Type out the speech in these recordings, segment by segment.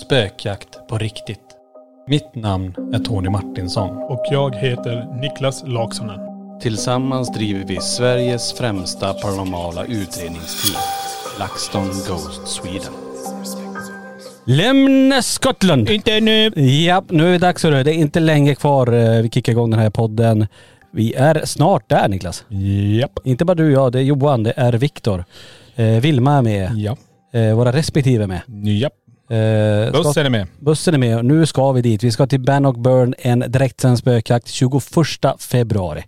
Spökjakt på riktigt. Mitt namn är Tony Martinsson. Och jag heter Niklas Laksonen. Tillsammans driver vi Sveriges främsta paranormala utredningsteam. LaxTon Ghost Sweden. Lämna Skottland! Inte nu! Ja, nu är det dags hörru. Det är inte länge kvar. eh, Vi kickar igång den här podden. Vi är snart där Niklas. Japp. Inte bara du och jag, det är Johan, det är Viktor. Eh, Vilma är med. Ja. Eh, våra respektive är med. Japp. Eh, ska- Bussen är med. Bussen är med nu ska vi dit. Vi ska till Bannock Burn, en direktsänd spökjakt 21 februari.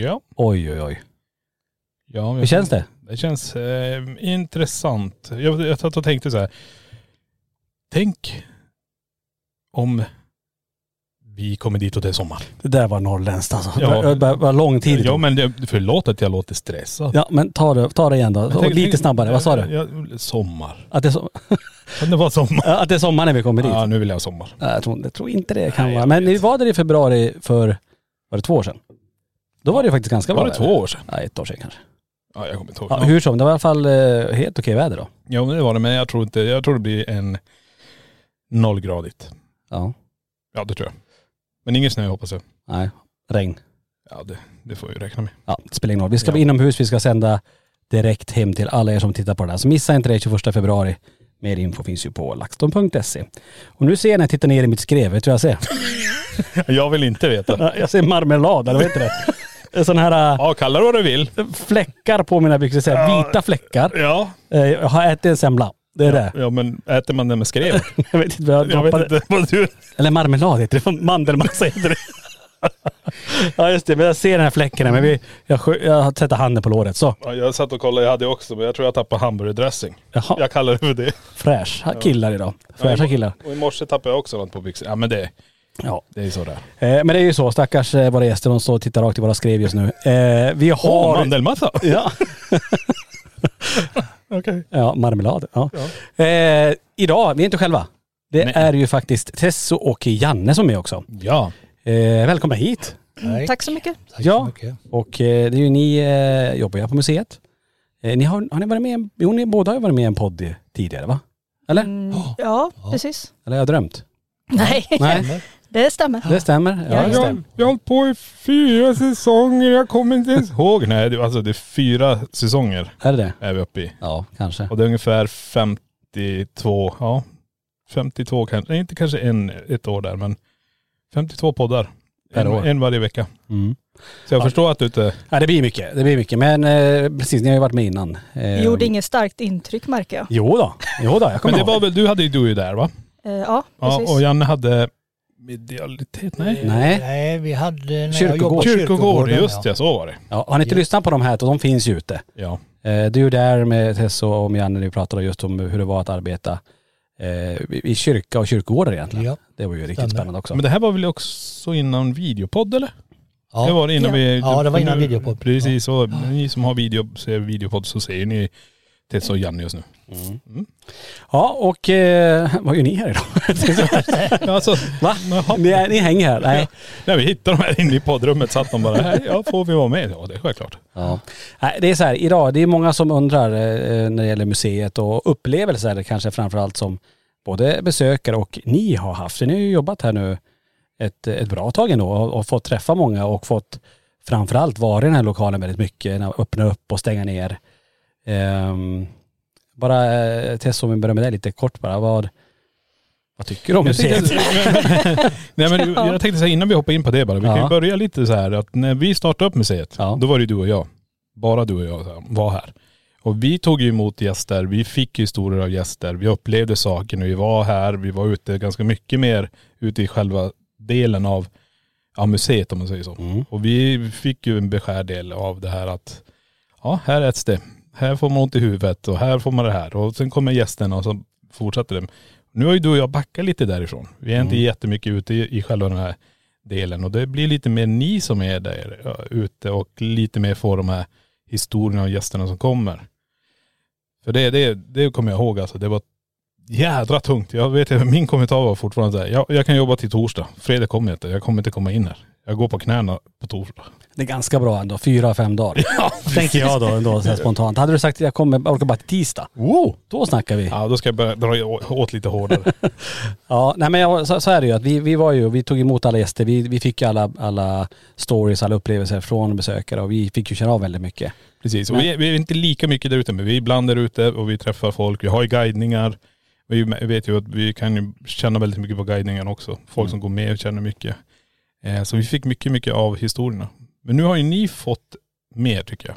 Ja. Oj oj oj. ja Hur känns det? Det känns eh, intressant. Jag, jag och tänkte så här. Tänk om vi kommer dit och det är sommar. Det där var norrländskt alltså. Ja. Det var, var lång tid. Ja men det, förlåt att jag låter stressad. ja men ta det, ta det igen då. Jag tänker- lite snabbare. Vad sa du? Ja, sommar. Att det, är det vara sommar? att det är sommar när vi kommer dit? Ja nu vill jag ha sommar. Jag, tror, jag tror inte det kan Nej, vara. jag Men ni var där i februari för, var det två år sedan? Då var det faktiskt ganska Var bra det väder. två år sedan? Nej, ett år sedan kanske. Ja jag kommer inte ihåg. Ja, Ja, Hur som, det var i alla fall eh, helt okej väder då. ja men det var det. Men jag tror inte, jag tror det blir en nollgradigt. Ja. Ja det tror jag. Men ingen snö hoppas jag. Nej, regn. Ja det, det får vi räkna med. Ja, det spelar ingen roll. Vi ska vara inomhus, vi ska sända direkt hem till alla er som tittar på det här. Så missa inte det 21 februari. Mer info finns ju på laxton.se. Och nu ser jag när jag tittar ner i mitt skrev, vet du vad jag ser? Jag vill inte veta. Ja, jag ser marmelad, eller vet du det? Sådana här Ja kalla det vad du vill. äh, fläckar på mina byxor, så här, vita fläckar. Ja. Eh, Jag har ätit en semla. Det är det. Ja men äter man det med skrev? Jag vet inte vad jag Jag vet inte vad du... Eller marmelad heter det. Mandelmassa heter det. ja just det, men jag ser den här fläcken här, men vi, jag, jag har sätter handen på låret. Så. Ja, jag satt och kollade, jag hade också men jag tror jag tappade hamburgerdressing. Jaha. Jag kallar det för det. Fräsch killar idag. Fräscha killar. Och i morse tappade jag också något på byxor. Ja men det, Ja. det är så där. Eh, men det är ju så, stackars eh, våra gäster, de står och tittar rakt i våra skrev just nu. Eh, vi har... Åh, mandelmassa! Ja. Okej. ja, marmelad. Ja. Eh, idag, vi är inte själva. Det Nej. är ju faktiskt Tesso och Janne som är också. Ja. Eh, välkomna hit. Tack så mycket. ja. Och eh, det är ju ni eh, jobbar ju på museet. Eh, ni har, har ni varit med, jo ni båda har ju varit med i en podd tidigare va? Eller? Mm, ja, precis. Eller har jag drömt? Nej, Nej, det stämmer. det stämmer. Ja, det. Jag, jag har hållit på i fyra säsonger, jag kommer inte ens ihåg. Nej, det, alltså det är fyra säsonger Är det det? är vi uppe i. Ja, kanske. Och det är ungefär 52, ja 52 kanske, nej, inte kanske en, ett år där men 52 poddar. Per En, år. en varje vecka. Mm. Så jag Ja. förstår att du inte.. Ja, det blir mycket. Det blir mycket. Men eh, precis, ni har ju varit med innan. Eh, Det gjorde inget starkt intryck märker jag. Jo då. Jo då, jag kommer Men det ihåg. var väl, du hade ju du ju där va? Eh, ja, Ja, precis. och Janne hade medialitet, nej? Nej. Nej, vi hade när jag Kyrkogård. jobbade på Kyrkogård, just det, så var det. Ja, har ni inte lyssnat på de här, de finns ju ute. Ja. Eh, du är där med Tess och med Janne, ni pratade just om hur det var att arbeta eh, i kyrka och kyrkogårdar egentligen. Ja. Det var ju riktigt Stämmer. spännande också. Men det här var väl också innan videopodd eller? Ja. Det var det innan Ja. vi.. Ja, det var innan videopodd. Precis, och ni som har video, ser videopodd så ser ni Tess och Janne just nu. Ja och eh, vad gör ni här idag? Alltså, Va? Ni, ni hänger här? Nej. när vi hittade de här inne i poddrummet satt de bara, "Hej, ja får vi vara med? Ja det är självklart. Ja. Nej, det är så här, idag, det är många som undrar eh, när det gäller museet och upplevelser kanske framförallt som både besökare och ni har haft. För ni har ju jobbat här nu ett, ett bra tag ändå och, och fått träffa många och fått framförallt vara i den här lokalen väldigt mycket, när- öppna upp och stänga ner. Ehm, bara eh, Tess om vi börjar med dig lite kort bara, vad, vad tycker du om museet? nej, men jag tänkte säga innan vi hoppar in på det bara, vi kan Ja. ju börja lite så här att när vi startade upp museet, Ja. då var det ju du och jag. Bara du och jag så här, var här. Och vi tog ju emot gäster, vi fick historier av gäster, vi upplevde saker när vi var här, vi var ute ganska mycket mer ute i själva delen av ja, museet om man säger så. Mm. Och vi fick ju en beskärd del av det här att ja, här äts det. Här får man ont i huvudet och här får man det här. Och sen kommer gästerna och så fortsätter det. Nu har ju du och jag backat lite därifrån. Vi är inte jättemycket ute i, i själva den här delen och det blir lite mer ni som är där ja, ute och lite mer får de här historierna och gästerna som kommer. För det, det, det kommer jag ihåg alltså. Det var jädra tungt. Jag vet att min kommentar var fortfarande så här, jag, jag kan jobba till torsdag. Fredag kommer jag inte. Jag kommer inte komma in här. Jag går på knäna på torsdag. Det är ganska bra ändå, fyra, fem dagar. Tänker jag då, ändå så här spontant. Hade du sagt jag kommer, jag orkar bara till tisdag. Wow! Då snackar vi. Ja då ska jag börja dra åt lite hårdare. Ja, nej men jag, så, så är det ju att vi, vi var ju, vi tog emot alla gäster. Vi, vi fick ju alla, alla stories, alla upplevelser från besökare och vi fick ju känna av väldigt mycket. Precis. Och vi, är- vi är inte lika mycket där ute men vi är ibland där ute och vi träffar folk. Vi har ju guidningar. Vi vet ju att vi kan ju känna väldigt mycket på guidningen också. Folk som går med och känner mycket. Eh, så vi fick mycket, mycket av historierna. Men nu har ju ni fått mer tycker jag.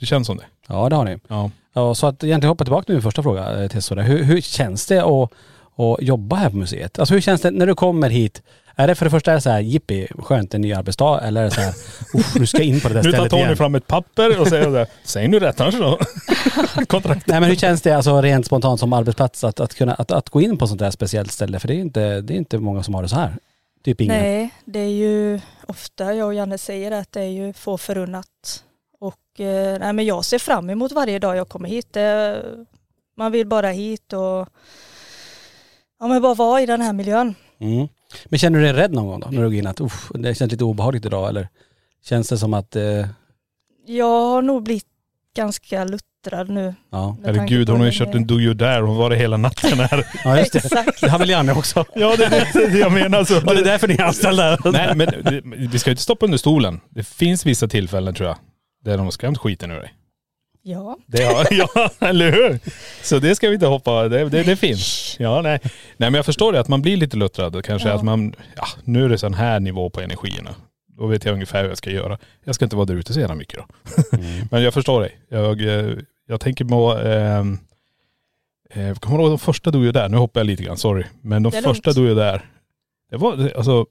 Det känns som det. Ja det har ni. Ja. Ja, så att egentligen hoppa tillbaka till min första fråga eh, Tessora. Hur, hur känns det att, att jobba här på museet? Alltså hur känns det när du kommer hit? Är det för det första är det så här, jippi, skönt en ny arbetsdag eller är det så här, du ska in på det där Nu tar stället Tony igen? fram ett papper och säger det. Säg nu rätt annars då. Kontrakt. Nej men hur känns det alltså rent spontant som arbetsplats att, att kunna att, att gå in på sånt där speciellt ställe? För det är inte, det är inte många som har det så här. Typ ingen. Nej, det är ju ofta jag och Janne säger att det är ju få förunnat. Och eh, nej, men jag ser fram emot varje dag jag kommer hit. Det, man vill bara hit och ja, men bara vara i den här miljön. Mm. Men känner du dig rädd någon gång då? När du går in att uff, det känns lite obehagligt idag eller? Känns det som att, eh, Jag har nog blivit ganska luttrad nu. ja. Herregud på hon har ju kört en do you dare. Hon var det hela natten här. ja just det. Exakt. Det har väl Janne också. ja det är det, jag menar. Så. Och det är därför ni är anställda. Nej men det- vi ska ju inte stoppa under stolen. Det finns vissa tillfällen tror jag. Där de har skrämt skiten ur dig. Ja. Det har, ja, eller hur? Så det ska vi inte hoppa, det, det, det finns. Ja, nej. nej men jag förstår det att man blir lite luttrad. Kanske Ja. att man, ja nu är det sån här nivå på energierna. Då vet jag ungefär hur jag ska göra. Jag ska inte vara där ute så jävla mycket då. men jag förstår dig. Jag, eh, jag tänker på, ehm, eh, kommer du ihåg de första du där? Nu hoppar jag lite grann, sorry. Men de första du där. Det var, alltså,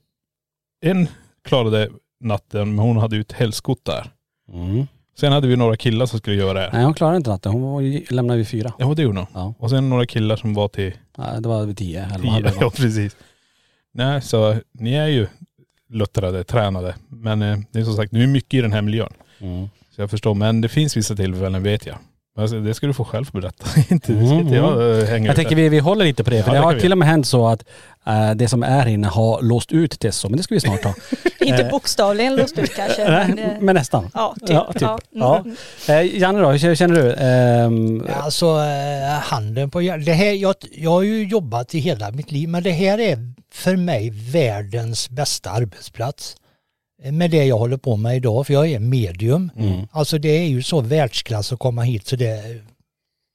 en klarade natten men hon hade ju ett helskott där. Mm. Sen hade vi några killar som skulle göra det. Nej hon klarade inte natten. Hon var, ju- lämnade vid fyra. Ja det gjorde hon. Ja. Och sen några killar som var till Nej, det var vid tio. Tio. halv elva. Ja precis. Nej så ni är ju luttrade, tränade. Men eh, det är som sagt, nu är mycket i den här miljön. Mm. Så jag förstår. Men det finns vissa tillfällen vet jag. Alltså, det ska du få själv berätta. inte, det ska Mm, inte jag hänga Jag ut tänker vi, vi håller lite på det. För Ja, det det har kan vi till och med hänt så att eh, det som är inne har låst ut Tesso. Men det ska vi snart ta. Inte Eh. bokstavligen lust ut kanske. men, eh, men nästan. ja, typ. Ja, typ. Ja. Ja. Mm. Eh, Janne då, hur känner du? Ehm, Alltså eh, handen på. Det här, jag, jag har ju jobbat i hela mitt liv men det här är för mig världens bästa arbetsplats. Med det jag håller på med idag för jag är medium. Mm. Alltså det är ju så världsklass att komma hit så det,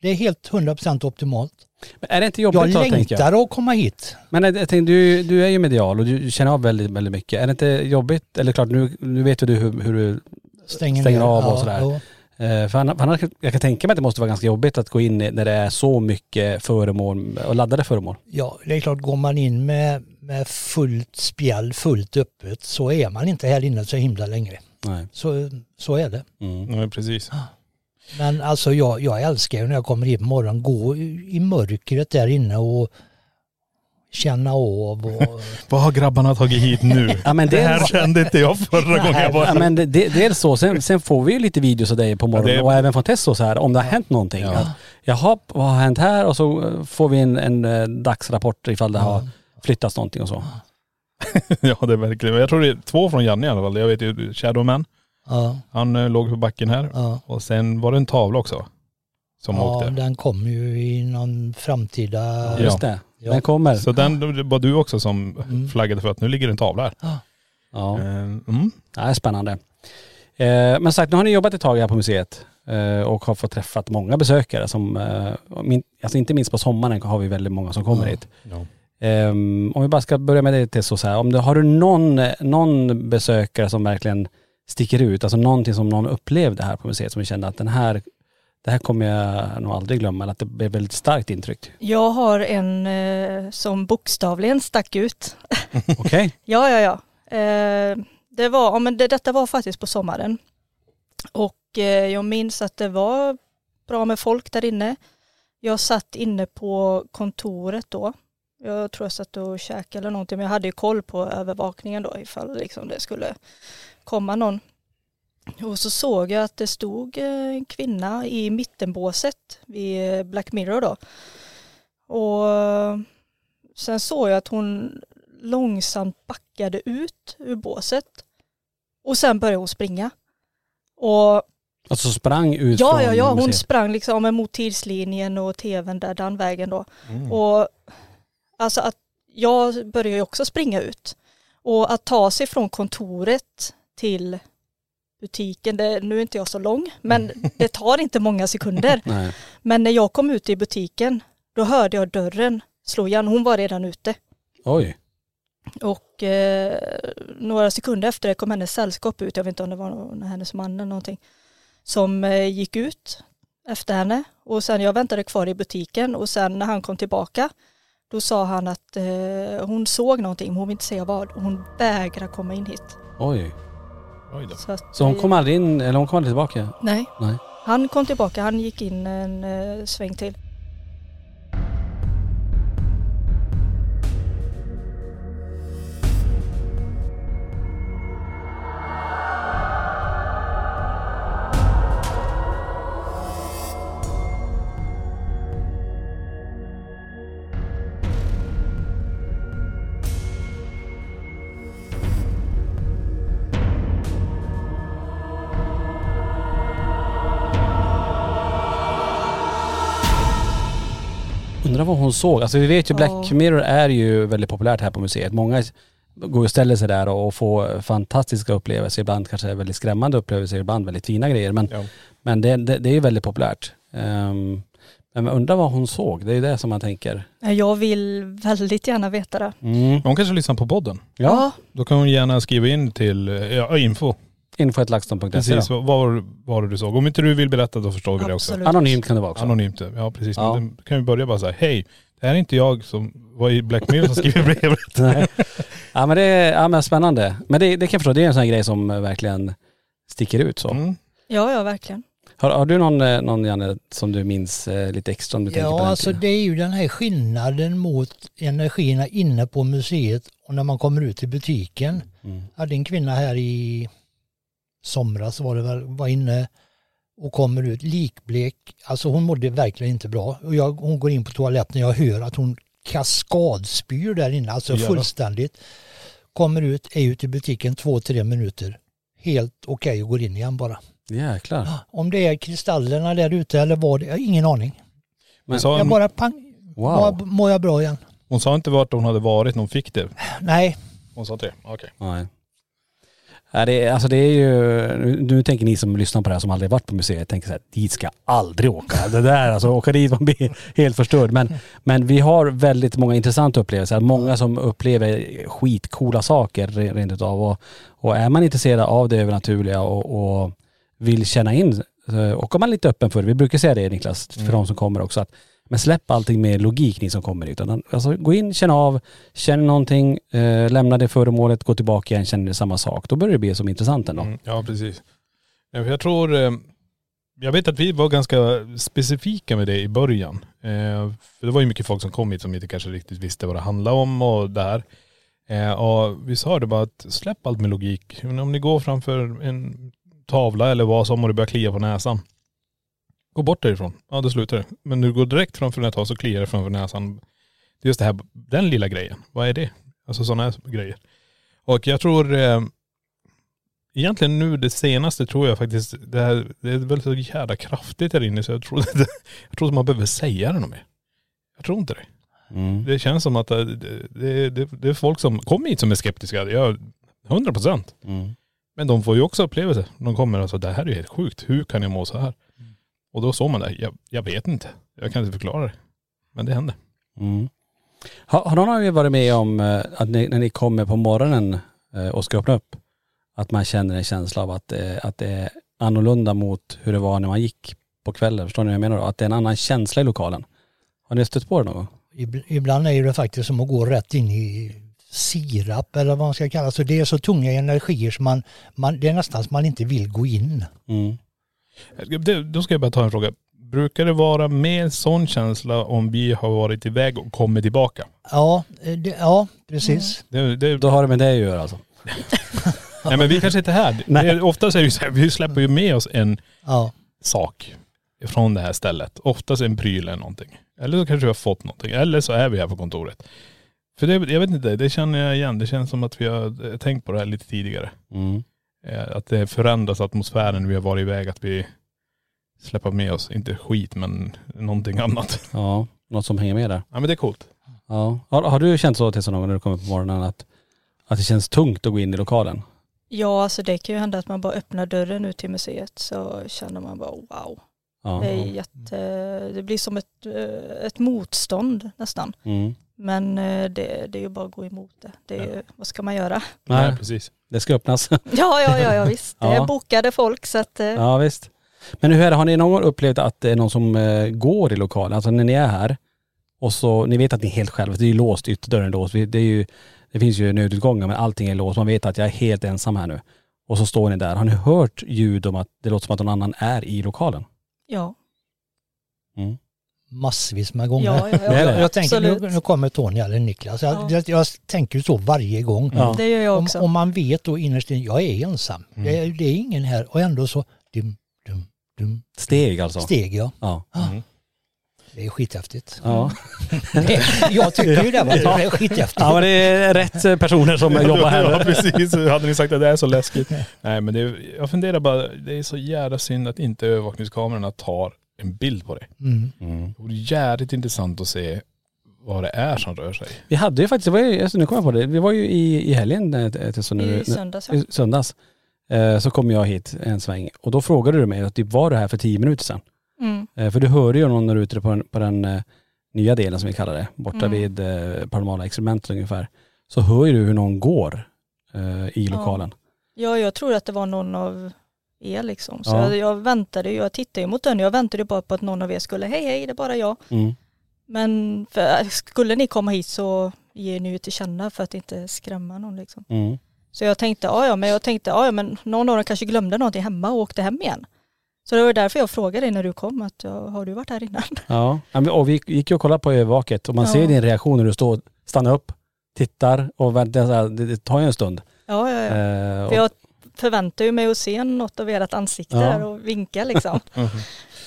det är helt 100% optimalt. Men är det inte jobbigt Jag då, tänker jag? längtar att komma hit. Men jag tänkte, du, du är ju medial och du känner av väldigt, väldigt mycket. Är det inte jobbigt? Eller klart, nu, nu vet ju du hur, hur du Stänger, Stänger av och Ja, sådär. jo. Eh, För annars, jag kan tänka mig att det måste vara ganska jobbigt att gå in när det är så mycket föremål och laddade föremål. Ja, det är klart, går man in med, med fullt spjäll, fullt öppet, så är man inte här inne så himla länge. Nej. Så, så är det. Mm. Ja, precis. Men alltså jag, jag älskar ju när jag kommer hit på morgonen, gå i mörkret där inne och känna av och Vad har grabbarna tagit hit nu? Ja, men det det- här kände inte jag förra gången jag var Ja, men det, det, dels så, sen, sen får vi ju lite videos av dig på morgonen Ja, det- och även från Tesso så här om det har hänt någonting. Ja. Att, Jaha, vad har hänt här? Och så eh, får vi en, en eh, dagsrapport ifall det har flyttats någonting och så. Ja det är verkligen. Jag tror det är två från Janne i alla fall. Jag vet ju Shadowman. ja, Han eh, låg på backen här. ja. Och sen var det en tavla också. Som ja åkte. den kommer ju i någon framtida... Ja. Just det, Ja. den kommer. Så den det var du också som Mm. flaggade för att nu ligger en tavla här. Ja, Eh, Mm. det är spännande. Eh, men sagt, nu har ni jobbat ett tag här på museet eh, och har fått träffat många besökare som, eh, min, alltså inte minst på sommaren har vi väldigt många som kommer Ja. hit. Ja. Ehm, om vi bara ska börja med det Tesso så här. Om du, har du någon, någon besökare som verkligen sticker ut, alltså någonting som någon upplevde här på museet som vi kände att den här, det här kommer jag nog aldrig glömma, att det blev väldigt starkt intryck. Jag har en eh, som bokstavligen stack ut. Okej? Ja, ja, ja. Eh, det var, ja men det, detta var faktiskt på sommaren. Och eh, jag minns att det var bra med folk där inne. Jag satt inne på kontoret då. Jag tror jag satt och käkade eller någonting, men jag hade ju koll på övervakningen då ifall liksom det skulle komma någon. Och så såg jag att det stod eh, en kvinna i mittenbåset vid Black Mirror då. Och eh, sen såg jag att hon långsamt backade ut ur båset. Och sen började hon springa. Och Alltså sprang ut ja, ja, ja, hon museet. sprang liksom mot tidslinjen och tvn där, den vägen då. Mm. Och alltså att jag började ju också springa ut. Och att ta sig från kontoret till butiken, det, nu är inte jag så lång, men det tar inte många sekunder. Nej. Men när jag kom ut i butiken, då hörde jag dörren slå igen, hon var redan ute. Oj. Och eh, några sekunder efter det kom hennes sällskap ut, jag vet inte om det var någon, hennes man eller någonting, som eh, gick ut efter henne. Och sen jag väntade kvar i butiken och sen när han kom tillbaka, då sa han att eh, hon såg någonting, men hon vill inte säga vad. och Hon vägrar komma in hit. Oj. Så, att, Så hon kom aldrig in, eller hon kom aldrig tillbaka? Nej, Nej. han kom tillbaka, han gick in en eh, sväng till. Vad hon såg. Alltså vi vet ju Black Ja. Mirror är ju väldigt populärt här på museet. Många går och ställer sig där och får fantastiska upplevelser. Ibland kanske väldigt skrämmande upplevelser, ibland väldigt fina grejer. Men, Ja. men det, det, det är ju väldigt populärt. Um, men undrar vad hon såg. Det är ju det som man tänker. Jag vill väldigt gärna veta det. Mm. Hon kanske lyssnar på podden. Ja, Då kan hon gärna skriva in till eh, ja, info. info.laxton.se Precis, vad var det du såg. Om inte du vill berätta då förstår vi det också. Absolut. Anonymt kan det vara också. Anonymt, ja precis. Ja. Men då kan vi börja bara säga, hej, det här är inte jag som var i Black Mirror som skriver brevet. Nej. Ja men det är ja, men spännande. Men det, det kan jag förstå, det är en sån här grej som eh, verkligen sticker ut så. Mm. Ja, ja verkligen. Har, har du någon, eh, någon Janne som du minns eh, lite extra om du tänker på Ja, alltså tiden? det är ju den här skillnaden mot energierna inne på museet och när man kommer ut i butiken. Mm. Jag hade en kvinna här i somras var det väl, var inne och kommer ut likblek. Alltså hon mådde verkligen inte bra. Och jag, hon går in på toaletten jag hör att hon kaskadspyr där inne, alltså Jävlar. fullständigt. Kommer ut, är ute i butiken två, tre minuter. Helt okej och går in igen bara. Jäklar. Om det är kristallerna där ute eller vad jag har ingen aning. Men, sa- Jag bara pang, wow. mår, jag bra igen. Hon sa inte vart hon hade varit när hon fick det. Nej, Hon sa det? Okej. Nej. Ja, det, är, alltså det är ju, nu, tänker ni som lyssnar på det här som aldrig varit på museet, tänker så här, dit ska jag aldrig åka. Det där, alltså åka dit man blir helt förstörd. Men, men vi har väldigt många intressanta upplevelser. Många som upplever skitcoola saker re- rent utav. Och, och är man intresserad av det övernaturliga och, och vill känna in, och är man lite öppen för det, vi brukar säga det Niklas, för de som kommer också, att men släpp allting med logik ni som kommer hit. Alltså, gå in, känn av, känn någonting, eh, lämna det föremålet, gå tillbaka igen, känner det samma sak. Då börjar det bli som intressant ändå. Mm, ja precis. Jag tror, eh, jag vet att vi var ganska specifika med det i början. Eh, för det var ju mycket folk som kom hit som inte kanske riktigt visste vad det handlade om och där. Eh, och vi sa det bara att släpp allt med logik. Men om ni går framför en tavla eller vad som och det börjar klia på näsan. Gå bort därifrån. Ja då slutar det. Men du går direkt framför här tavlan så kliar det framför näsan. Det är just det här, den lilla grejen. Vad är det? Alltså sådana här grejer. Och jag tror eh, Egentligen nu det senaste tror jag faktiskt, det, här, det är väl så jävla kraftigt här inne så jag tror, jag tror att man behöver säga det något mer. Jag tror inte det. Mm. Det känns som att eh, det, det, det, det är folk som kommer hit som är skeptiska. Ja, 100 procent. Mm. Men de får ju också upplevelse. De kommer och så det här är ju helt sjukt. Hur kan jag må så här? Och då såg man det. Jag, jag vet inte. Jag kan inte förklara det. Men det händer. Mm. Har, har någon av er varit med om eh, att ni, när ni kommer på morgonen eh, och ska öppna upp, att man känner en känsla av att, eh, att det är annorlunda mot hur det var när man gick på kvällen? Förstår ni vad jag menar då? Att det är en annan känsla i lokalen. Har ni stött på det någon gång? Ib- Ibland är det faktiskt som att gå rätt in i sirap eller vad man ska kalla det. Så det är så tunga energier som man, man, det är nästan som man inte vill gå in. Mm. Det, då ska jag bara ta en fråga. Brukar det vara mer sån känsla om vi har varit iväg och kommer tillbaka? Ja, eh, det, ja precis. Det, det, Då har det med det att göra alltså? nej men vi kanske inte är här. Nej. Oftast är det ju så här, vi släpper ju med oss en Ja. sak från det här stället. Oftast en pryl eller någonting. Eller så kanske vi har fått någonting. Eller så är vi här på kontoret. För det, jag vet inte, det känner jag igen. Det känns som att vi har eh, tänkt på det här lite tidigare. Mm. Eh, Att det förändras atmosfären vi har varit iväg. Att vi släpper med oss, inte skit men någonting annat. Ja, något som hänger med där. Ja men det är coolt. Ja. Har, har du känt så Tessa någon gång när du kommer på morgonen att, att det känns tungt att gå in i lokalen? Ja, alltså det kan ju hända att man bara öppnar dörren ut till museet så känner man bara wow. Ja. Det, är jätte, det blir som ett, eh, ett motstånd nästan. Mm. Men eh, det, det är ju bara att gå emot det. det är, ju- Vad ska man göra? Nej, precis. det ska öppnas. Ja, ja, ja, ja visst. Det Ja. är bokade folk så att eh, Ja visst. Men hur är det, har ni någon gång upplevt att det är någon som eh, går i lokalen? Alltså när ni är här och så, ni vet att ni är helt själva, det är ju låst, ytterdörren är låst. Det, är ju, det finns ju nödutgångar men allting är låst. Man vet att jag är helt ensam här nu. Och så står ni där. Har ni hört ljud om att det låter som att någon annan är i lokalen? ja. Mm. Massvis med gånger. Ja, ja, ja. Jag, jag tänker, nu, nu kommer Tony eller Niklas. Jag, Ja. jag, jag tänker så varje gång. Ja. Det gör jag Om, också. om man vet då innerst inne, jag är ensam. Mm. Det, är, det är ingen här och ändå så dum, dum, dum. Steg alltså? Steg ja. Ja. Det är skithäftigt. Ja. jag tycker ju det, va? det är skithäftigt. ja men det är rätt eh, personer som jobbar här. Ja precis, hade ni sagt att det är så läskigt. Nej men det, är- jag funderar bara, det är så jävla synd att inte övervakningskamerorna tar en bild på det. Mm. Mm. Det vore jävligt intressant att se vad det är som rör sig. Vi hade ju faktiskt, det var ju, alltså, nu kommer jag på det, vi var ju i, i helgen eh, till så nu, I söndags ja. i söndags. Eh, så kom jag hit en sväng och då frågade du mig att typ var du här för tio minuter sedan? Mm. Eh, för du hörde ju någon ute på den, på den eh, nya delen som vi kallar det, borta Mm. vid eh, paranormala experimentet ungefär. Så hör ju du hur någon går eh, i Ja. lokalen. Ja, jag tror att det var någon av er liksom. Så Ja. jag, väntade jag tittade ju mot dörren, jag väntade bara på att någon av er skulle, hej hej, det är bara jag. Mm. Men för, skulle ni komma hit så ger ni ju till känna för att inte skrämma någon liksom. Mm. Så jag tänkte, ja men jag tänkte, ja men någon av dem kanske glömde någonting hemma och åkte hem igen. Så det var därför jag frågade dig när du kom, att har du varit här innan? Ja, och vi gick ju och kollade på övervaket och man Ja. ser din reaktion när du står, stannar upp, tittar och väntar, det tar ju en stund. Ja, ja, ja. Eh, och, För jag förväntar ju mig att se något av ert ansikte Ja. där och vinka liksom.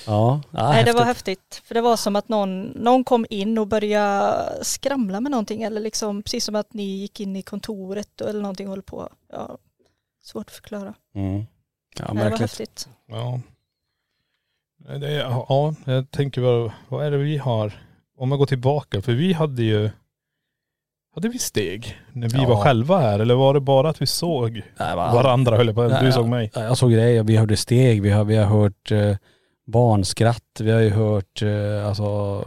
ja, ja, Nej, det var häftigt. För det var som att någon, någon kom in och började skramla med någonting eller liksom precis som att ni gick in i kontoret eller någonting och höll på. Ja, svårt att förklara. Mm. Ja, Nej, det var häftigt. Ja. Det ja, jag tänker vad, vad är det vi har, om jag går tillbaka, för vi hade ju, hade vi steg när vi Ja. var själva här eller var det bara att vi såg Nej, va- varandra höll jag på Du såg mig. Ja, Jag såg dig, vi hörde steg, vi har, vi har hört eh, barnskratt, vi har ju hört eh, alltså,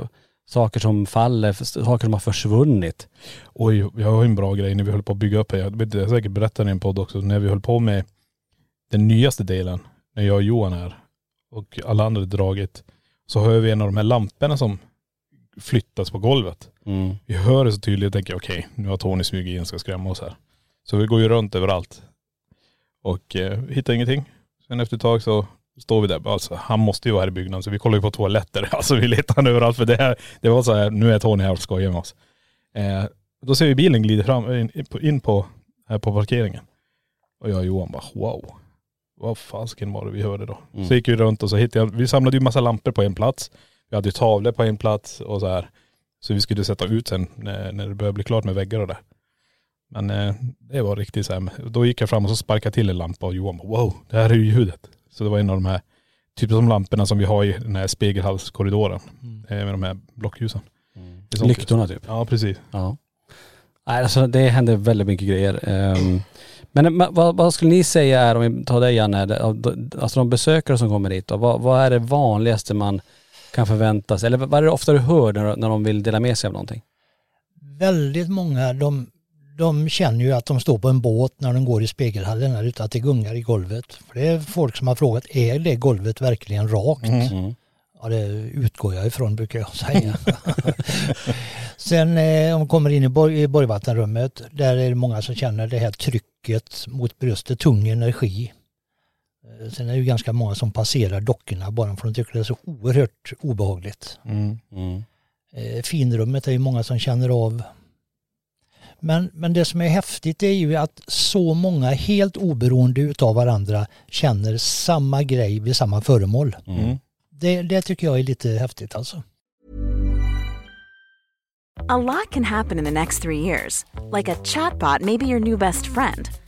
saker som faller, saker som har försvunnit. Oj, jag har en bra grej när vi höll på att bygga upp här. Jag vet inte, jag säkert berättade i en podd också, när vi höll på med den nyaste delen, när jag och Johan är och alla andra dragit, så hör vi en av de här lamporna som flyttas på golvet. Mm. Vi hör det så tydligt och tänker okej, nu har Tony smugit in och ska skrämma oss här. Så vi går ju runt överallt. Och eh, hittar ingenting. Sen efter ett tag så står vi där, alltså, han måste ju vara här i byggnaden så vi kollar ju på toaletter. Alltså vi letar överallt för det, här, det var så här, nu är Tony här och skojar med oss. Eh, då ser vi bilen glider fram, in, in på, här på parkeringen. Och jag och Johan bara wow. Vad fasken var det vi hörde då? Mm. Så gick vi runt och så hittade jag, vi samlade ju massa lampor på en plats. Vi hade ju tavlor på en plats och så här. Så vi skulle sätta ut sen när, när det började bli klart med väggar och det. Men eh, det var riktigt så här. Då gick jag fram och så sparkade till en lampa och Johan bara wow, det här är ju ljudet. Så det var en av de här, typ som lamporna som vi har i den här spegelhalskorridoren. Eh, med de här blockljusen. Sånt Lyktorna typ. Ja precis. Ja. Nej, alltså det händer väldigt mycket grejer. Ehm, men vad, vad skulle ni säga är, om vi tar dig Janne, alltså de besökare som kommer hit, då, vad, vad är det vanligaste man kan förvänta sig? Eller vad är det ofta du hör när, när de vill dela med sig av någonting? Väldigt många, de, de känner ju att de står på en båt när de går i spegelhallen här ute, att det gungar i golvet. För det är folk som har frågat, är det golvet verkligen rakt? Mm. Ja, det utgår jag ifrån brukar jag säga. Sen eh, om man kommer in i, borg, i borgvattenrummet, där är det många som känner det här trycket mot bröstet, tung energi. Eh, Sen är det ju ganska många som passerar dockorna bara för att de tycker det är så oerhört obehagligt. Mm. Mm. Eh, finrummet är ju många som känner av. Men, men det som är häftigt är ju att så många helt oberoende utav varandra känner samma grej vid samma föremål. Mm. Det, det tycker jag är lite häftigt alltså. A lot can happen in the next three years. Like a chatbot may be your new best friend.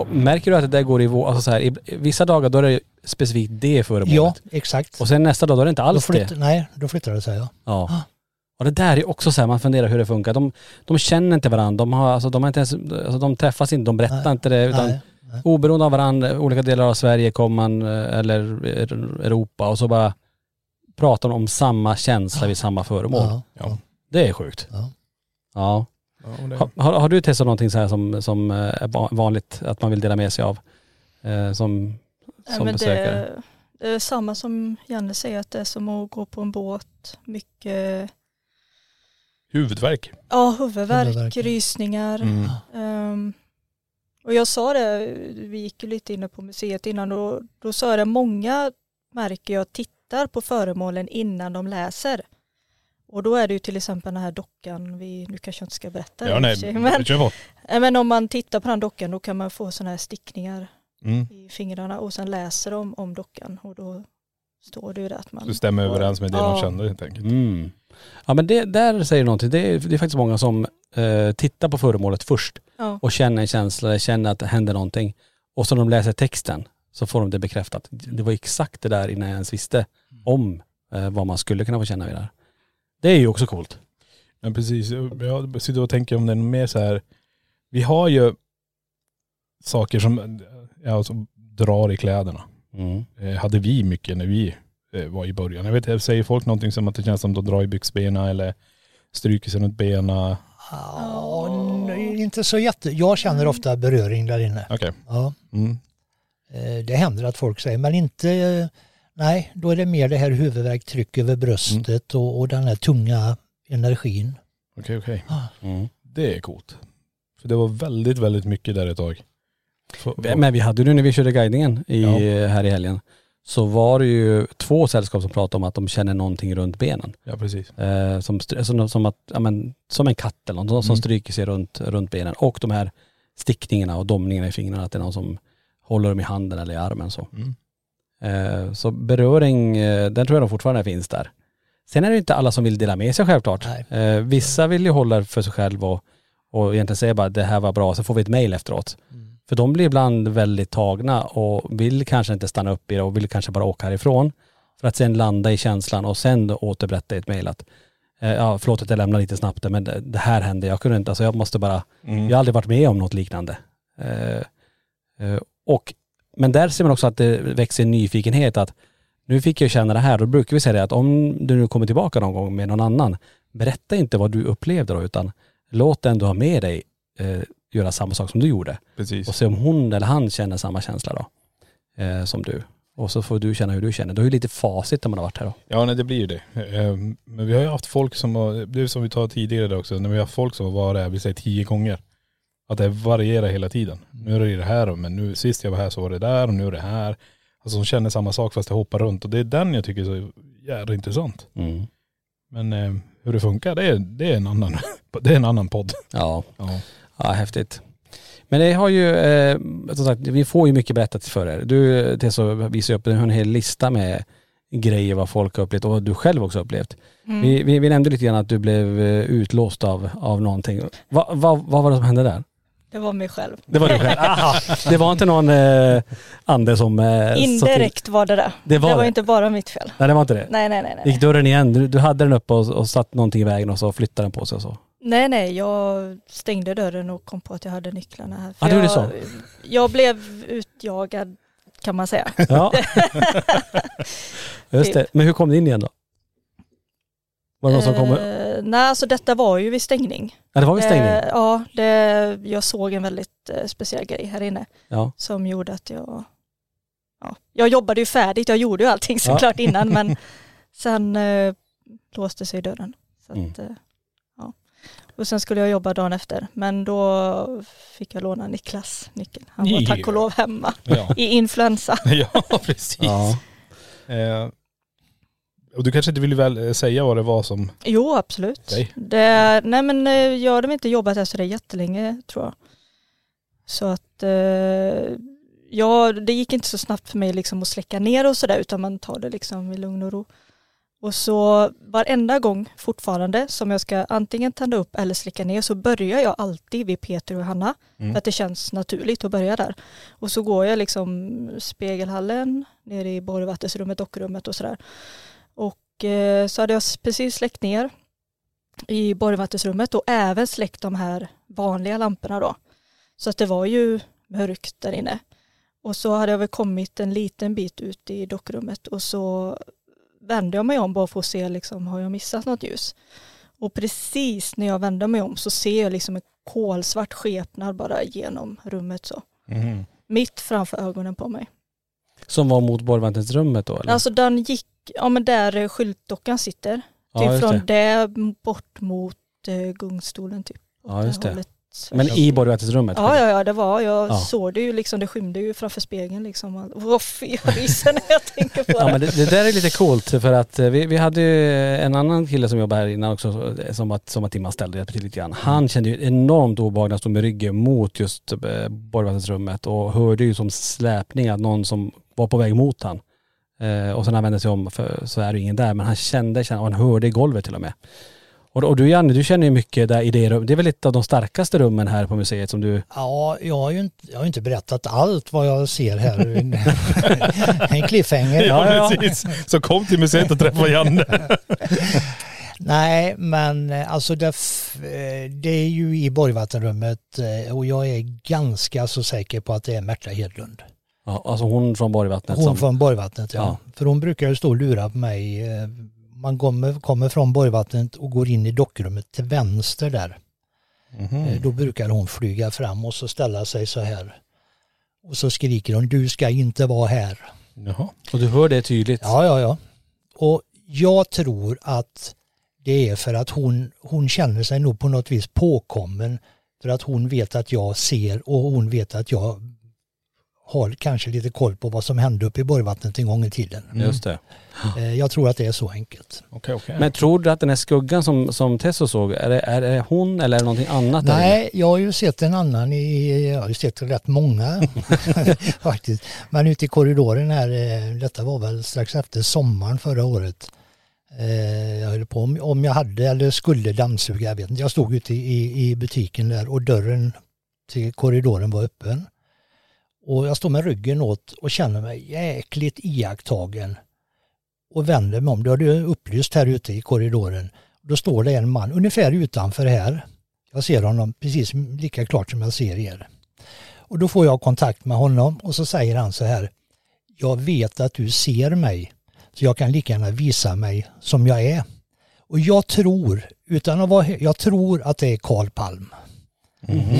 Och märker du att det där går i vå- alltså så här, i vissa dagar då är det specifikt det föremålet. Ja, exakt. Och sen nästa dag då är det inte alls flytt, det. nej, då flyttar det sig ja. Ja. Och det där är också så här, man funderar hur det funkar. De, de känner inte varandra, de, har, alltså, de, har inte ens, alltså, de träffas inte, de berättar Nej. inte det. Utan Nej, nej. oberoende av varandra, olika delar av Sverige kommer man, eh, eller Europa och så bara pratar de om samma känsla vid samma föremål. Ja, Ja. Det är sjukt. Ja. Ja. Ja, det, Har, har, du testat någonting så här som, som eh, är va- vanligt att man vill dela med sig av? Eh, som som men besökare? det, det är samma som Janne säger att det är som att gå på en båt. Mycket huvudvärk. ja, huvudvärk, Huvudvärk, ja. rysningar. Mm. Ehm, och jag sa det, vi gick ju lite inne på museet innan och då sa jag det, många märker jag tittar på föremålen innan de läser. Och då är det ju till exempel den här dockan, vi, nu kanske jag inte ska berätta det Ja, nej, sig, men, men om man tittar på den dockan då kan man få sådana här stickningar Mm. i fingrarna och sen läser de om dockan och då står det ju det att man Så det stämmer överens med det Ja. de kände helt enkelt. Mm. Ja men det, där säger du någonting. Det är, det är faktiskt många som eh, tittar på föremålet först Ja. och känner en känsla, känner att det händer någonting. Och så när de läser texten så får de det bekräftat. Det var exakt det där innan jag ens visste om eh, vad man skulle kunna få känna vid det här. Det är ju också coolt. Ja precis. Jag sitter och tänker om det är något mer så här. Vi har ju saker som ja, som drar i kläderna. Mm. Eh, hade vi mycket när vi eh, var i början. Jag vet inte, säger folk någonting som att det känns som att de drar i byxbena eller stryker sig runt benen? Ja, inte så jätte. Jag känner ofta beröring där inne. Okej. Ja, Mm. eh, det händer att folk säger, men inte, eh, nej, då är det mer det här huvudvärk, tryck över bröstet och, och den här tunga energin. Okej okej. Mm. Det är coolt. För det var väldigt, väldigt mycket där ett tag. Men vi hade nu när vi körde guidningen i, Ja. här i helgen, så var det ju två sällskap som pratade om att de känner någonting runt benen. Ja precis. Eh, som, som, som, att, ja, men, som en katt eller något, som Mm. stryker sig runt, runt benen. Och de här stickningarna och domningarna i fingrarna, att det är någon som håller dem i handen eller i armen så. Mm. Eh, så beröring, eh, den tror jag de fortfarande finns där. Sen är det inte alla som vill dela med sig självklart. Nej. Eh, vissa vill ju hålla för sig själv och, och egentligen säga bara det här var bra, så får vi ett mail efteråt. För de blir ibland väldigt tagna och vill kanske inte stanna upp i det och vill kanske bara åka härifrån. För att sen landa i känslan och sen återberätta i ett mejl att ja förlåt att jag lämnar lite snabbt men det, det här hände, jag kunde inte, alltså jag måste bara, Mm. jag har aldrig varit med om något liknande. Eh, eh, och, men där ser man också att det växer en nyfikenhet att nu fick jag känna det här, då brukar vi säga det att om du nu kommer tillbaka någon gång med någon annan, berätta inte vad du upplevde då utan låt den du har med dig eh, göra samma sak som du gjorde Precis. och se om hon eller han känner samma känsla då eh, som du. Och så får du känna hur du känner. Du har ju lite facit när man har varit här då. Ja nej det blir ju det. Eh, Men vi har ju haft folk som har, det är som vi tar tidigare också, när vi har haft folk som har varit här, vi säger tio gånger. Att det varierar hela tiden. Nu är det det här men nu sist jag var här så var det där och nu är det här. Alltså de känner samma sak fast det hoppar runt och det är den jag tycker är så jävla intressant. Men eh, hur det funkar det är, det är en annan, det är en annan podd. Ja. Ja. ja, häftigt. Men det har ju, eh, som sagt, vi får ju mycket berättat för er. Du Tessa visar upp en hel lista med grejer vad folk har upplevt och vad du själv också upplevt. Mm. Vi, vi, vi nämnde lite grann att du blev eh, utlåst av, av någonting. Va, va, vad var det som hände där? Det var mig själv. Det var du själv? Aha. Det var inte någon eh, ande som... Eh, Indirekt var det det. Det var det? inte bara mitt fel. Nej det var inte det? Nej, nej, nej. nej. Gick dörren igen? Du, du hade den uppe och, och satt någonting i vägen och så flyttade den på sig och så? Nej, nej, jag stängde dörren och kom på att jag hade nycklarna här. Du gjorde jag, så? Jag blev utjagad kan man säga. Ja. Just det. Men hur kom det in igen då? Var det någon som kom? Eh, nej, alltså detta var ju vid stängning. Ja det var väl stängning? Eh, ja, det, jag såg en väldigt eh, speciell grej här inne Ja. som gjorde att jag... Ja, jag jobbade ju färdigt, jag gjorde ju allting Ja. såklart innan men sen eh, låste sig dörren. Så Mm. att, eh, ja. Och sen skulle jag jobba dagen efter men då fick jag låna Niklas nyckel. Han var tack Ja. och lov hemma Ja, i influensa. ja precis. Ja. Och du kanske inte vill väl eh, säga vad det var som, Jo absolut. Säg. Det, nej men eh, jag hade inte jobbat här så det är jättelänge tror jag. Så att eh, ja, det gick inte så snabbt för mig liksom att släcka ner och sådär utan man tar det liksom i lugn och ro. Och så varenda gång fortfarande som jag ska antingen tända upp eller släcka ner så börjar jag alltid vid Peter och Hanna. Mm. För att det känns naturligt att börja där. Och så går jag liksom spegelhallen, ner i borgvattensrummet, dockrummet och sådär. Och eh, så hade jag precis släckt ner i borgvattensrummet och även släckt de här vanliga lamporna då. Så att det var ju mörkt där inne. Och så hade jag väl kommit en liten bit ut i dockrummet och så vände jag mig om bara för att se liksom, har jag missat något ljus? Och precis när jag vände mig om så ser jag liksom en kolsvart skepnad bara genom rummet så. Mhm. Mitt framför ögonen på mig. Som var mot borgvattensrummet då eller? Alltså den gick, ja men där skyltdockan sitter. ja, Typ från det. där bort mot eh, gungstolen typ. Ja, just det. hållet. Men i borgvattensrummet? Ja, ja, ja, det var, jag Ja. såg det ju liksom, det skymde ju framför spegeln liksom. Åh fy, jag ryser när jag tänker på Ja det. men det, det där är lite coolt för att eh, vi, vi hade ju en annan kille som jobbade här innan också eh, som att, som att Timman ställde till lite grann. Han kände ju enormt obehag när han stod med ryggen mot just eh, borgvattensrummet och hörde ju som släpning att någon som var på väg mot han. Eh, och sen han vände sig om för, så är det ingen där men han kände, kände och han hörde i golvet till och med. Och, och du Janne, du känner ju mycket där i det rummet. Det är väl ett av de starkaste rummen här på museet som du... Ja, jag har ju inte, jag har inte berättat allt vad jag ser här. en cliffhanger. Ja, ja, precis. Så kom till museet och träffa Janne. Nej, men eh, alltså det, eh, det är ju i Borgvattenrummet eh, och jag är ganska så säker på att det är Märta Hedlund. Ja, alltså hon från Borgvattnet Hon som... från Borgvattnet, ja. Ja. För hon brukar ju stå och lura på mig. eh, Man kommer, kommer från Borgvattnet och går in i dockrummet till vänster där. Mhm. Eh, Då brukar hon flyga fram och så ställa sig så här. Och så skriker hon, du ska inte vara här. Jaha. Och du hör det tydligt? Ja, ja, ja. Och jag tror att det är för att hon, hon känner sig nog på något vis påkommen. För att hon vet att jag ser och hon vet att jag har kanske lite koll på vad som hände uppe i Borgvattnet en gång i tiden. Just det. Eh, Jag tror att det är så enkelt. Okej, okej. Men tror du att den här skuggan som, som Tesso såg, är det, är det hon eller är det någonting annat? Nej, jag har ju sett en annan i, jag har ju sett rätt många faktiskt. Men ute i korridoren här, eh, detta var väl strax efter sommaren förra året. Eh, Jag höll på om, om jag hade eller skulle dammsuga, jag vet inte. Jag stod ute i, i butiken där och dörren till korridoren var öppen. Och jag står med ryggen åt och känner mig jäkligt iakttagen. Och vänder mig om, det har du upplyst här ute i korridoren. Då står det en man ungefär utanför här. Jag ser honom precis lika klart som jag ser er. Och då får jag kontakt med honom och så säger han så här. Jag vet att du ser mig så jag kan lika gärna visa mig som jag är. Och jag tror, utan att vara, jag tror att det är Karl Palm.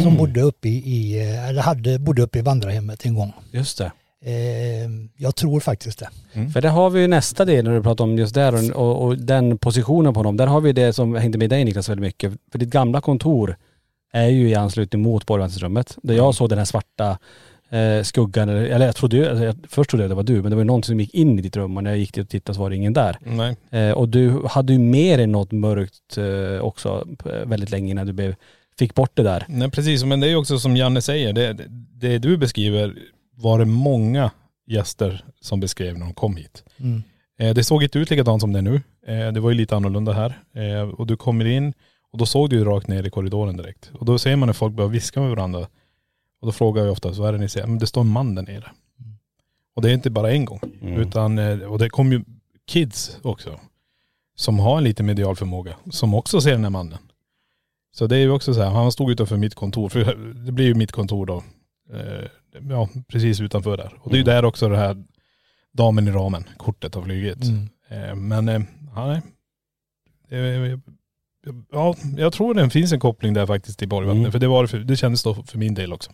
Som bodde uppe i, i, eller hade, bodde uppe i vandrarhemmet en gång. Just det. Eh, jag tror faktiskt det. För där har vi ju nästa del när du pratar om just där och, och, och den positionen på dem. Där har vi det som hängde med dig Niklas väldigt mycket. För ditt gamla kontor är ju i anslutning mot borgvaktsrummet. Där jag såg den här svarta eh, skuggan, eller, eller jag trodde alltså jag, först trodde jag det var du, men det var ju någon som gick in i ditt rum och när jag gick dit och tittade så var det ingen där. Nej. Eh, och du hade ju med dig något mörkt eh, också eh, väldigt länge innan du blev, fick bort det där. Nej precis, men det är ju också som Janne säger, det, det du beskriver var det många gäster som beskrev när de kom hit. Mm. Eh, det såg inte ut likadant som det är nu. Eh, det var ju lite annorlunda här. Eh, och du kommer in och då såg du ju rakt ner i korridoren direkt. Och då ser man när folk börjar viska med varandra. Och då frågar jag ofta, så är det ni ser? Men det står en man där nere. Och det är inte bara en gång. Utan, eh, och det kom ju kids också. Som har en liten medial förmåga. Som också ser den här mannen. Så det är ju också så här, han stod utanför mitt kontor. För det blir ju mitt kontor då. Eh, ja, precis utanför där. Och det är ju där också det här damen i ramen, kortet har flugit. Eh, men, eh, ja, nej. Eh, Ja, jag tror det finns en koppling där faktiskt till Borgvattnet. Mm. För det var för, det kändes då för min del också.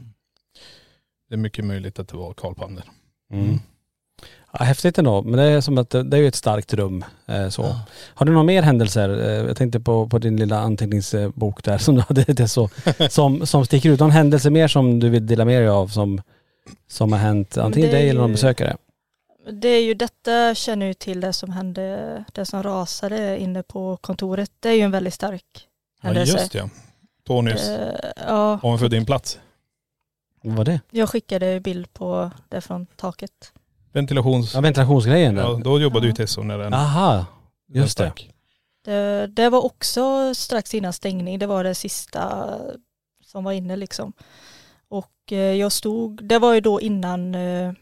Det är mycket möjligt att det var Karl Palm där. Mm. Ja, häftigt ändå, men det är som att det är ju ett starkt rum. Eh, så. Har du några mer händelser? Eh, jag tänkte på, på din lilla anteckningsbok där som du hade, det så, som, som sticker ut. Någon händelse mer som du vill dela med dig av som, som har hänt antingen dig eller någon ju- besökare? Det är ju detta känner ju till det som hände, det som rasade inne på kontoret. Det är ju en väldigt stark Ja händelse. just ja. Tonys, Eh, ja, ovanför din plats. Vad var det? jag skickade bild på det från taket. Ventilations... Ja, ventilationsgrejen där. Ja, då jobbade Ja. ju Tesso när den Aha, just det. stack. Det, det var också strax innan stängning, det var det sista som var inne liksom. Och eh, jag stod, det var ju då innan eh,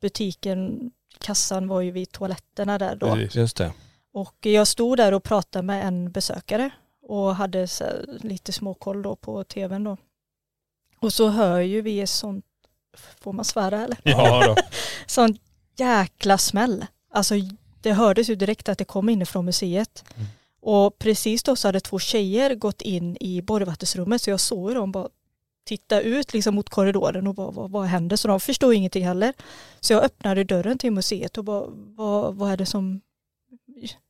butiken, kassan var ju vid toaletterna där då. Precis. Just det. Och jag stod där och pratade med en besökare och hade så här lite småkoll då på tvn då. Och så hör ju vi ett sånt, får man svära eller? Ja då. Sån jäkla smäll. Alltså det hördes ju direkt att det kom inifrån museet. Och precis då så hade två tjejer gått in i borgvattensrummet så jag såg ju dem bara titta ut liksom mot korridoren och bara vad, vad händer? Så de förstod ingenting heller. Så jag öppnade dörren till museet och bara vad, vad är det som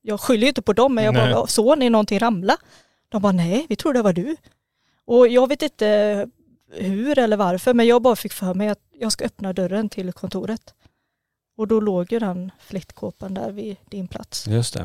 jag skyller ju inte på dem men jag Nej. bara såg ni någonting ramla? De bara nej vi tror det var du. Och jag vet inte hur eller varför men jag bara fick för mig att jag ska öppna dörren till kontoret. Och då låg ju den fläktkåpan där vid din plats. Just det.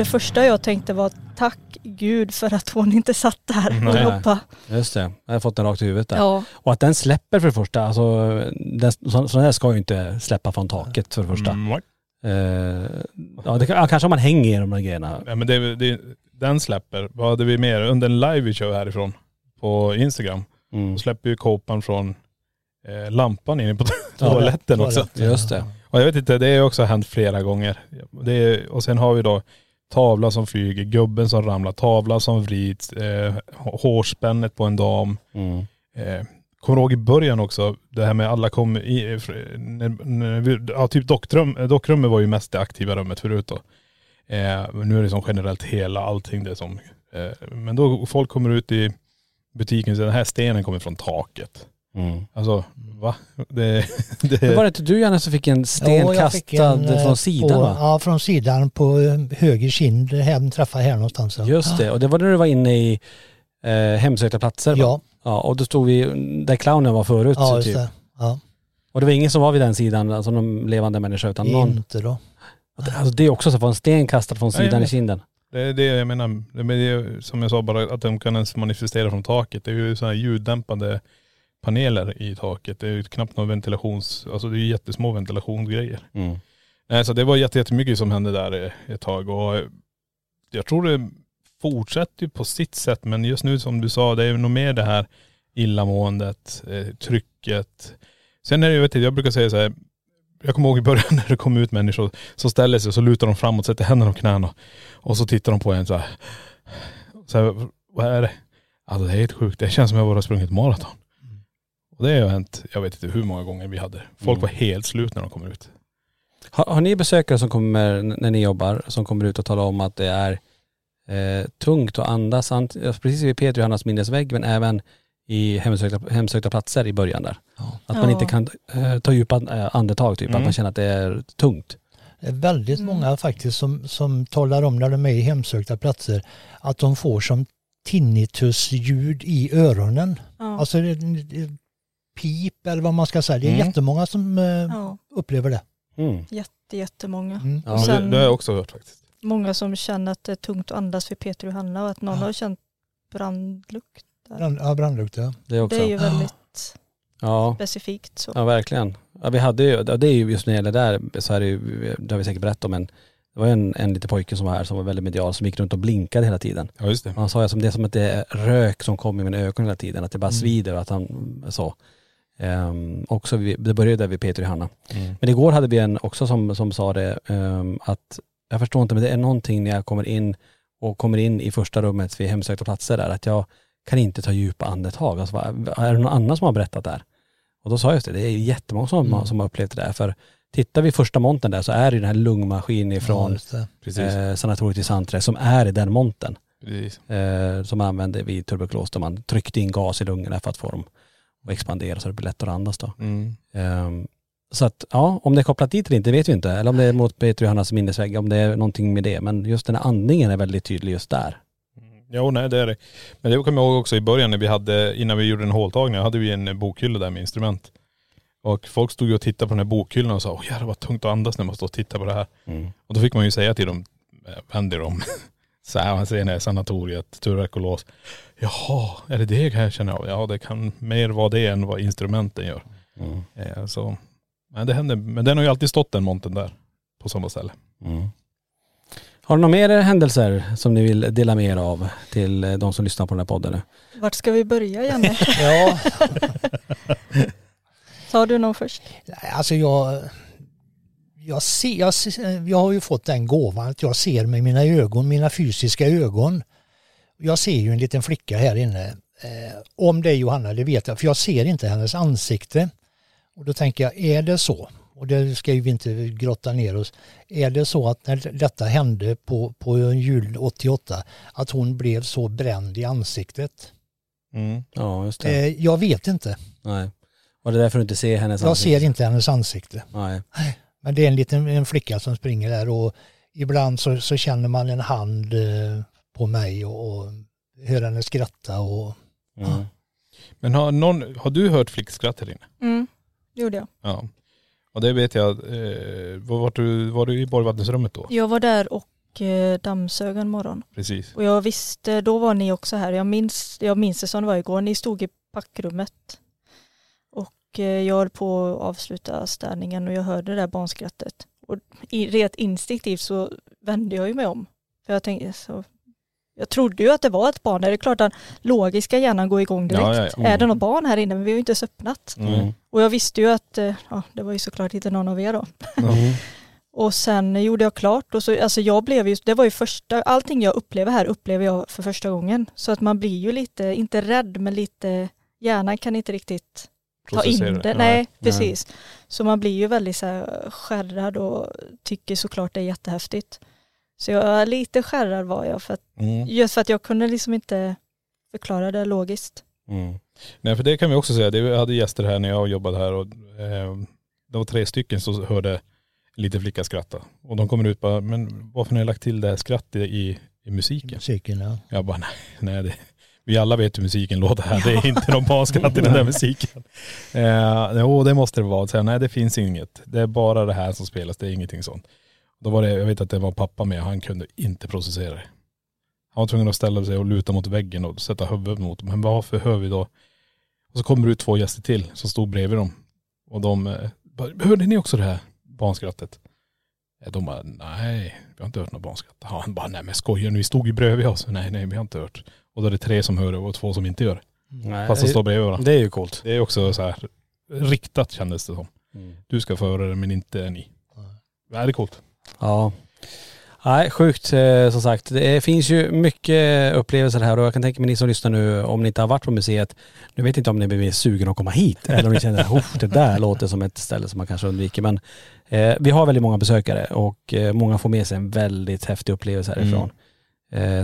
Det första jag tänkte var tack gud för att hon inte satt där och Nej. jobbade. Just det, jag har fått den rakt i huvudet där. Ja. Och att den släpper för det första, alltså den, så, sådana här ska ju inte släppa från taket för det första. Mm. Eh, ja, det, ja, kanske om man hänger i de där grejerna. Ja, men det, det, den släpper. Vad hade vi mer? Under en live vi kör härifrån på Instagram. Mm. Då släpper ju kåpan från eh, lampan in på Ja, toaletten också. Just det. Och jag vet inte, det har också hänt flera gånger. Det är, och sen har vi då tavla som flyger, gubben som ramlar, tavla som vrids, eh, hårspännet på en dam. Mm. Eh, kommer ihåg i början också, det här med alla kom i, fr- när, när ja typ dockrum, eh, dockrummet var ju mest det aktiva rummet förut då. Eh, nu är det som generellt hela allting det som, eh, men då folk kommer ut i butiken och säger den här stenen kommer från taket. Mm. Alltså va? Det, det, Men var det inte du Janne som fick en sten Ja, fick kastad en, eh, från sidan på, va? Ja, från sidan på eh, höger kind. Hem träffade här någonstans. ja. Just det, och det var när du var inne i eh, hemsökta platser va? Ja, ja. Och då stod vi där clownen var förut ja så just typ. det. Ja, Och det var ingen som var vid den sidan, alltså någon levande människa utan någon. inte då. Alltså det är också så att få en sten kastad från Nej, sidan i men- kinden. det är det jag menar. Det men det är, som jag sa bara att de kan ens manifestera från taket. Det är ju sådana här ljuddämpande paneler i taket. Det är ju knappt någon ventilations, alltså det är ju jättesmå ventilationsgrejer. Mm. Nej så det var jätte- jättemycket som hände där eh, ett tag och eh, jag tror det fortsätter ju på sitt sätt men just nu som du sa det är nog mer det här illamåendet, eh, trycket. Sen är det ju, vet du, jag brukar säga så här, jag kommer ihåg i början när det kom ut människor som ställer sig och så lutar de framåt, sätter händerna på knäna och så tittar de på en så här. Så här vad är det? Alltså det är helt sjukt. Det känns som jag bara har sprungit maraton. Och det har ju hänt, jag vet inte hur många gånger vi hade. Folk Mm. var helt slut när de kommer ut. Har, har ni besökare som kommer, när ni jobbar, som kommer ut och talar om att det är eh, tungt att andas, ja, precis vid Peter Johannas minnesvägg men även i hemsökta, hemsökta platser i början där. Att man Ja. inte kan eh, ta djupa eh, andetag typ, att Mm. man känner att det är tungt. Det är väldigt Mm. många faktiskt som, som talar om när de är i hemsökta platser att de får som tinnitusljud i öronen. Ja. Alltså det, det, pip eller vad man ska säga. Det är Mm. jättemånga som eh, ja, upplever det. Mm. jätte, jättemånga. Mm. Ja, sen- det, det har jag också hört faktiskt. Många som känner att det är tungt att andas vid Peter och Hanna och att någon Ja. har känt brandlukt. Brand, ja, brandlukt ja. Det också. Det är ju väldigt Ja. specifikt så. Ja verkligen. Ja, vi hade ju, ja, det är ju just när det gäller där så är det ju, det har vi säkert berättat om men det var ju en, en liten pojke som var här som var väldigt medial som gick runt och blinkade hela tiden. Ja just det. Han sa ju som det är som att det är rök som kommer i mina ögon hela tiden, att det bara Mm. svider och att han så. Um, också, vi, det började där vid Peter och Hanna. Mm. Men igår hade vi en också som, som sa det ehm, att, jag förstår inte men det är någonting när jag kommer in och kommer in i första rummet vid hemsökta platser där, att jag kan inte ta djupa andetag. Alltså, är det någon annan som har berättat det här? Och då sa jag just det, det är jättemånga som, Mm. som har upplevt det där. För tittar vi första montern där så är det den här lungmaskin ja ifrån just det. Precis. eh, sanatoriet i Santre som är i den monten. Eh, som man använde vid tuberkulos där man tryckte in gas i lungorna för att få dem att expandera så det blir lättare att andas då. Mm. Ehm, så att ja, om det är kopplat dit eller inte vet vi inte. Eller om det är mot Johannas minnesvägg, om det är någonting med det. Men just den här andningen är väldigt tydlig just där. Jo nej det är det. Men det kommer jag ihåg också i början när vi hade, innan vi gjorde en håltagning, hade vi en bokhylla där med instrument. Och folk stod ju och tittade på den här bokhyllan och sa, åh jävlar vad tungt att andas när man står och tittar på det här. Och då fick man ju säga till dem, vänd er om. Så här, man säger nej, sanatoriet, tuberkulos. Jaha, är det det kan jag känna av? Ja det kan mer vara det än vad instrumenten gör. Mm. Eh, så, men det händer, men den har ju alltid stått den monten där. På samma ställe. Mm. Har du några mer händelser som ni vill dela med er av till de som lyssnar på den här podden? Vart ska vi börja Janne? Ja, Sa du någon först? alltså jag, jag, ser, jag, ser- jag har ju fått den gåvan att jag ser med mina ögon, mina fysiska ögon. Jag ser ju en liten flicka här inne. Eh, om det är Johanna, det vet jag, för jag ser inte hennes ansikte. Och då tänker jag, är det så? Och det ska ju vi inte grotta ner oss. Är det så att när detta hände på, på jul 88, att hon blev så bränd i ansiktet? Mm. Ja, just det. Eh, jag vet inte. Nej. Och det är därför du inte ser hennes Jag ansikte? ser inte hennes ansikte. Nej. Men det är en liten en flicka som springer där och ibland så, så känner man en hand eh, på mig och, och hör henne skratta och Mm. Men har, någon, har du hört flickskratt inne? Mm, gjorde jag. Ja. Och det vet jag, eh, var, var, du, var du i Borgvattensrummet då? Jag var där och eh, dammsög en morgon. Precis. Och jag visste, då var ni också här. Jag minns, jag minns det som det var igår. Ni stod i packrummet. Och eh, jag höll på att avsluta städningen och jag hörde det där barnskrattet. Och i, rent instinktivt så vände jag ju mig om. För jag tänkte så, jag trodde ju att det var ett barn. Det är klart att den logiska hjärnan går igång direkt. Ja, ja, ja. Är det något barn här inne? Men vi har ju inte ens öppnat. Mm. Och jag visste ju att, eh, ja det var ju såklart inte någon av er då. Mm. Och sen gjorde jag klart och så, alltså jag blev ju, det var ju första, allting jag upplever här upplever jag för första gången. Så att man blir ju lite, inte rädd men lite, hjärnan kan inte riktigt ta in det. Nej, precis. Så man blir ju väldigt så här skärrad och tycker såklart det är jättehäftigt. Så jag, lite skärrad var jag för att, Mm. just för att jag kunde liksom inte förklara det logiskt. Mm. Nej för det kan vi också säga, det, vi hade gäster här när jag jobbade här och eh, det var tre stycken som hörde en liten flicka skratta. Och de kommer ut och bara, men varför har ni lagt till det här skrattet i, i musiken? musiken. Ja. Jag bara, nej, nej det, vi alla vet hur musiken låter här. Det är inte någon barnskratt i den där musiken. Eh, det måste det vara. Så jag, nej, det finns inget. Det är bara det här som spelas. Det är ingenting sånt. Då var det, jag vet att det var pappa med. Han kunde inte processera det. Han var tvungen att ställa sig och luta mot väggen och sätta huvudet mot. Men varför hör vi då? Och så kommer det ut två gäster till som stod bredvid dem. Och de, eh, bara, hörde ni också det här barnskrattet? Eh, De bara, nej, vi har inte hört något barnskratt. Ja, Han bara, nej men skojar ni? Vi stod ju bredvid oss. Nej, nej, vi har inte hört. Och då är det tre som hör och två som inte gör. Nej, Fast de står bredvid varandra. det är ju coolt. Det är också så här riktat kändes det som. Mm. Du ska få höra det men inte ni. Ja, det är coolt. Ja. Nej, sjukt eh, som sagt. Det finns ju mycket upplevelser här och jag kan tänka mig ni som lyssnar nu, om ni inte har varit på museet, nu vet inte om ni blir mer sugna att komma hit eller om ni känner att det där låter som ett ställe som man kanske undviker. Men eh, vi har väldigt många besökare och eh, många får med sig en väldigt häftig upplevelse härifrån. Eh,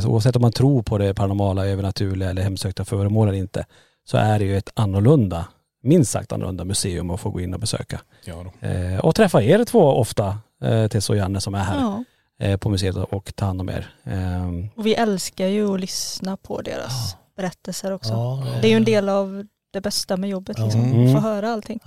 så oavsett om man tror på det paranormala, övernaturliga eller hemsökta föremål eller inte, så är det ju ett annorlunda, minst sagt annorlunda museum att få gå in och besöka. Ja, då. Eh, och träffa er två ofta, eh, Tess och Janne som är här Ja. eh, på museet och ta hand om er. Ehm, Och vi älskar ju att lyssna på deras berättelser också. Ja, Det är ju en del av det bästa med jobbet, liksom. Mm. få höra allting.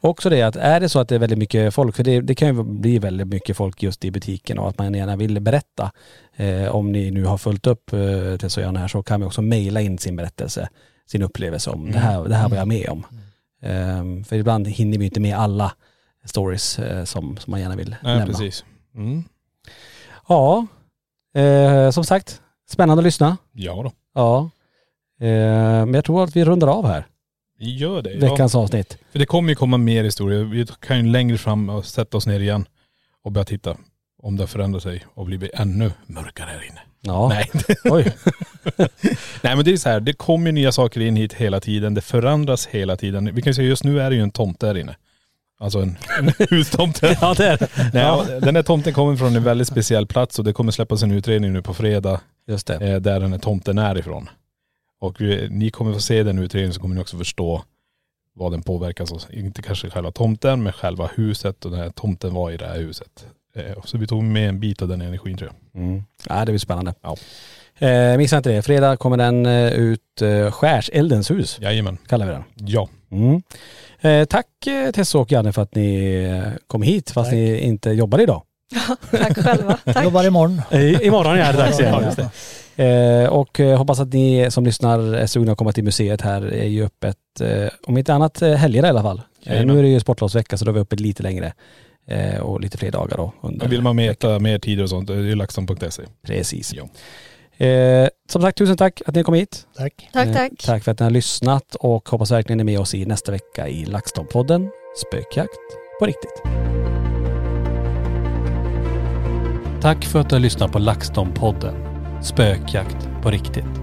Också det att är det så att det är väldigt mycket folk, för det, det kan ju bli väldigt mycket folk just i butiken och att man gärna vill berätta. Eh, om ni nu har följt upp eh, Tess och Janne här så kan vi också mejla in sin berättelse, sin upplevelse om det, här, det här var jag med om. Ehm, för ibland hinner vi inte med alla stories eh, som, som man gärna vill Nej, lämna. precis. Mm. Ja, eh, som sagt, spännande att lyssna. Ja då. Ja. Eh, men jag tror att vi rundar av här, gör det. Ja. veckans avsnitt. För det kommer ju komma mer historier. Vi kan ju längre fram och sätta oss ner igen och börja titta om det förändrar sig och blir ännu mörkare här inne. Ja. Nej. Oj. Nej men det är så här, det kommer ju nya saker in hit hela tiden. Det förändras hela tiden. Vi kan ju säga just nu är det ju en tomte här inne. Alltså en, en hustomte. Ja det är det. Nej, Ja. Den här tomten kommer från en väldigt speciell plats och det kommer släppas en utredning nu på fredag Just det. eh, där den här tomten är ifrån. Och ni kommer få se den utredningen så kommer ni också förstå vad den påverkas av. Inte kanske själva tomten men själva huset och den här tomten var i det här huset. Eh, Så vi tog med en bit av den energin tror jag. Mm. Ja det blir spännande. Ja. Eh, missa inte det. Fredag kommer den eh, ut, eh, Skärseldens hus Jajamän. kallar vi den. Ja. Mm. Eh, tack eh, Tessa och Janne för att ni kom hit fast Tack. ni inte jobbar idag. Tack själva. Tack. Jobbar imorgon. I, imorgon är det dags igen. Det. Eh, och eh, hoppas att ni som lyssnar är sugna att komma till museet här. är ju öppet, eh, om inte annat eh, helger i alla fall. Eh, Jajamän. nu är det ju sportlovsvecka så då är vi uppe lite längre. Eh, och lite fler dagar då. Under Vill man mäta mer tider och sånt, det är ju laxton.se. Precis. Ja. Eh, som sagt, tusen tack att ni kom hit. Tack. Tack, Eh, tack. tack för att ni har lyssnat och hoppas verkligen ni är med oss i nästa vecka i LaxTon-podden Spökjakt på riktigt. Tack för att du har lyssnat på LaxTon-podden Spökjakt på riktigt.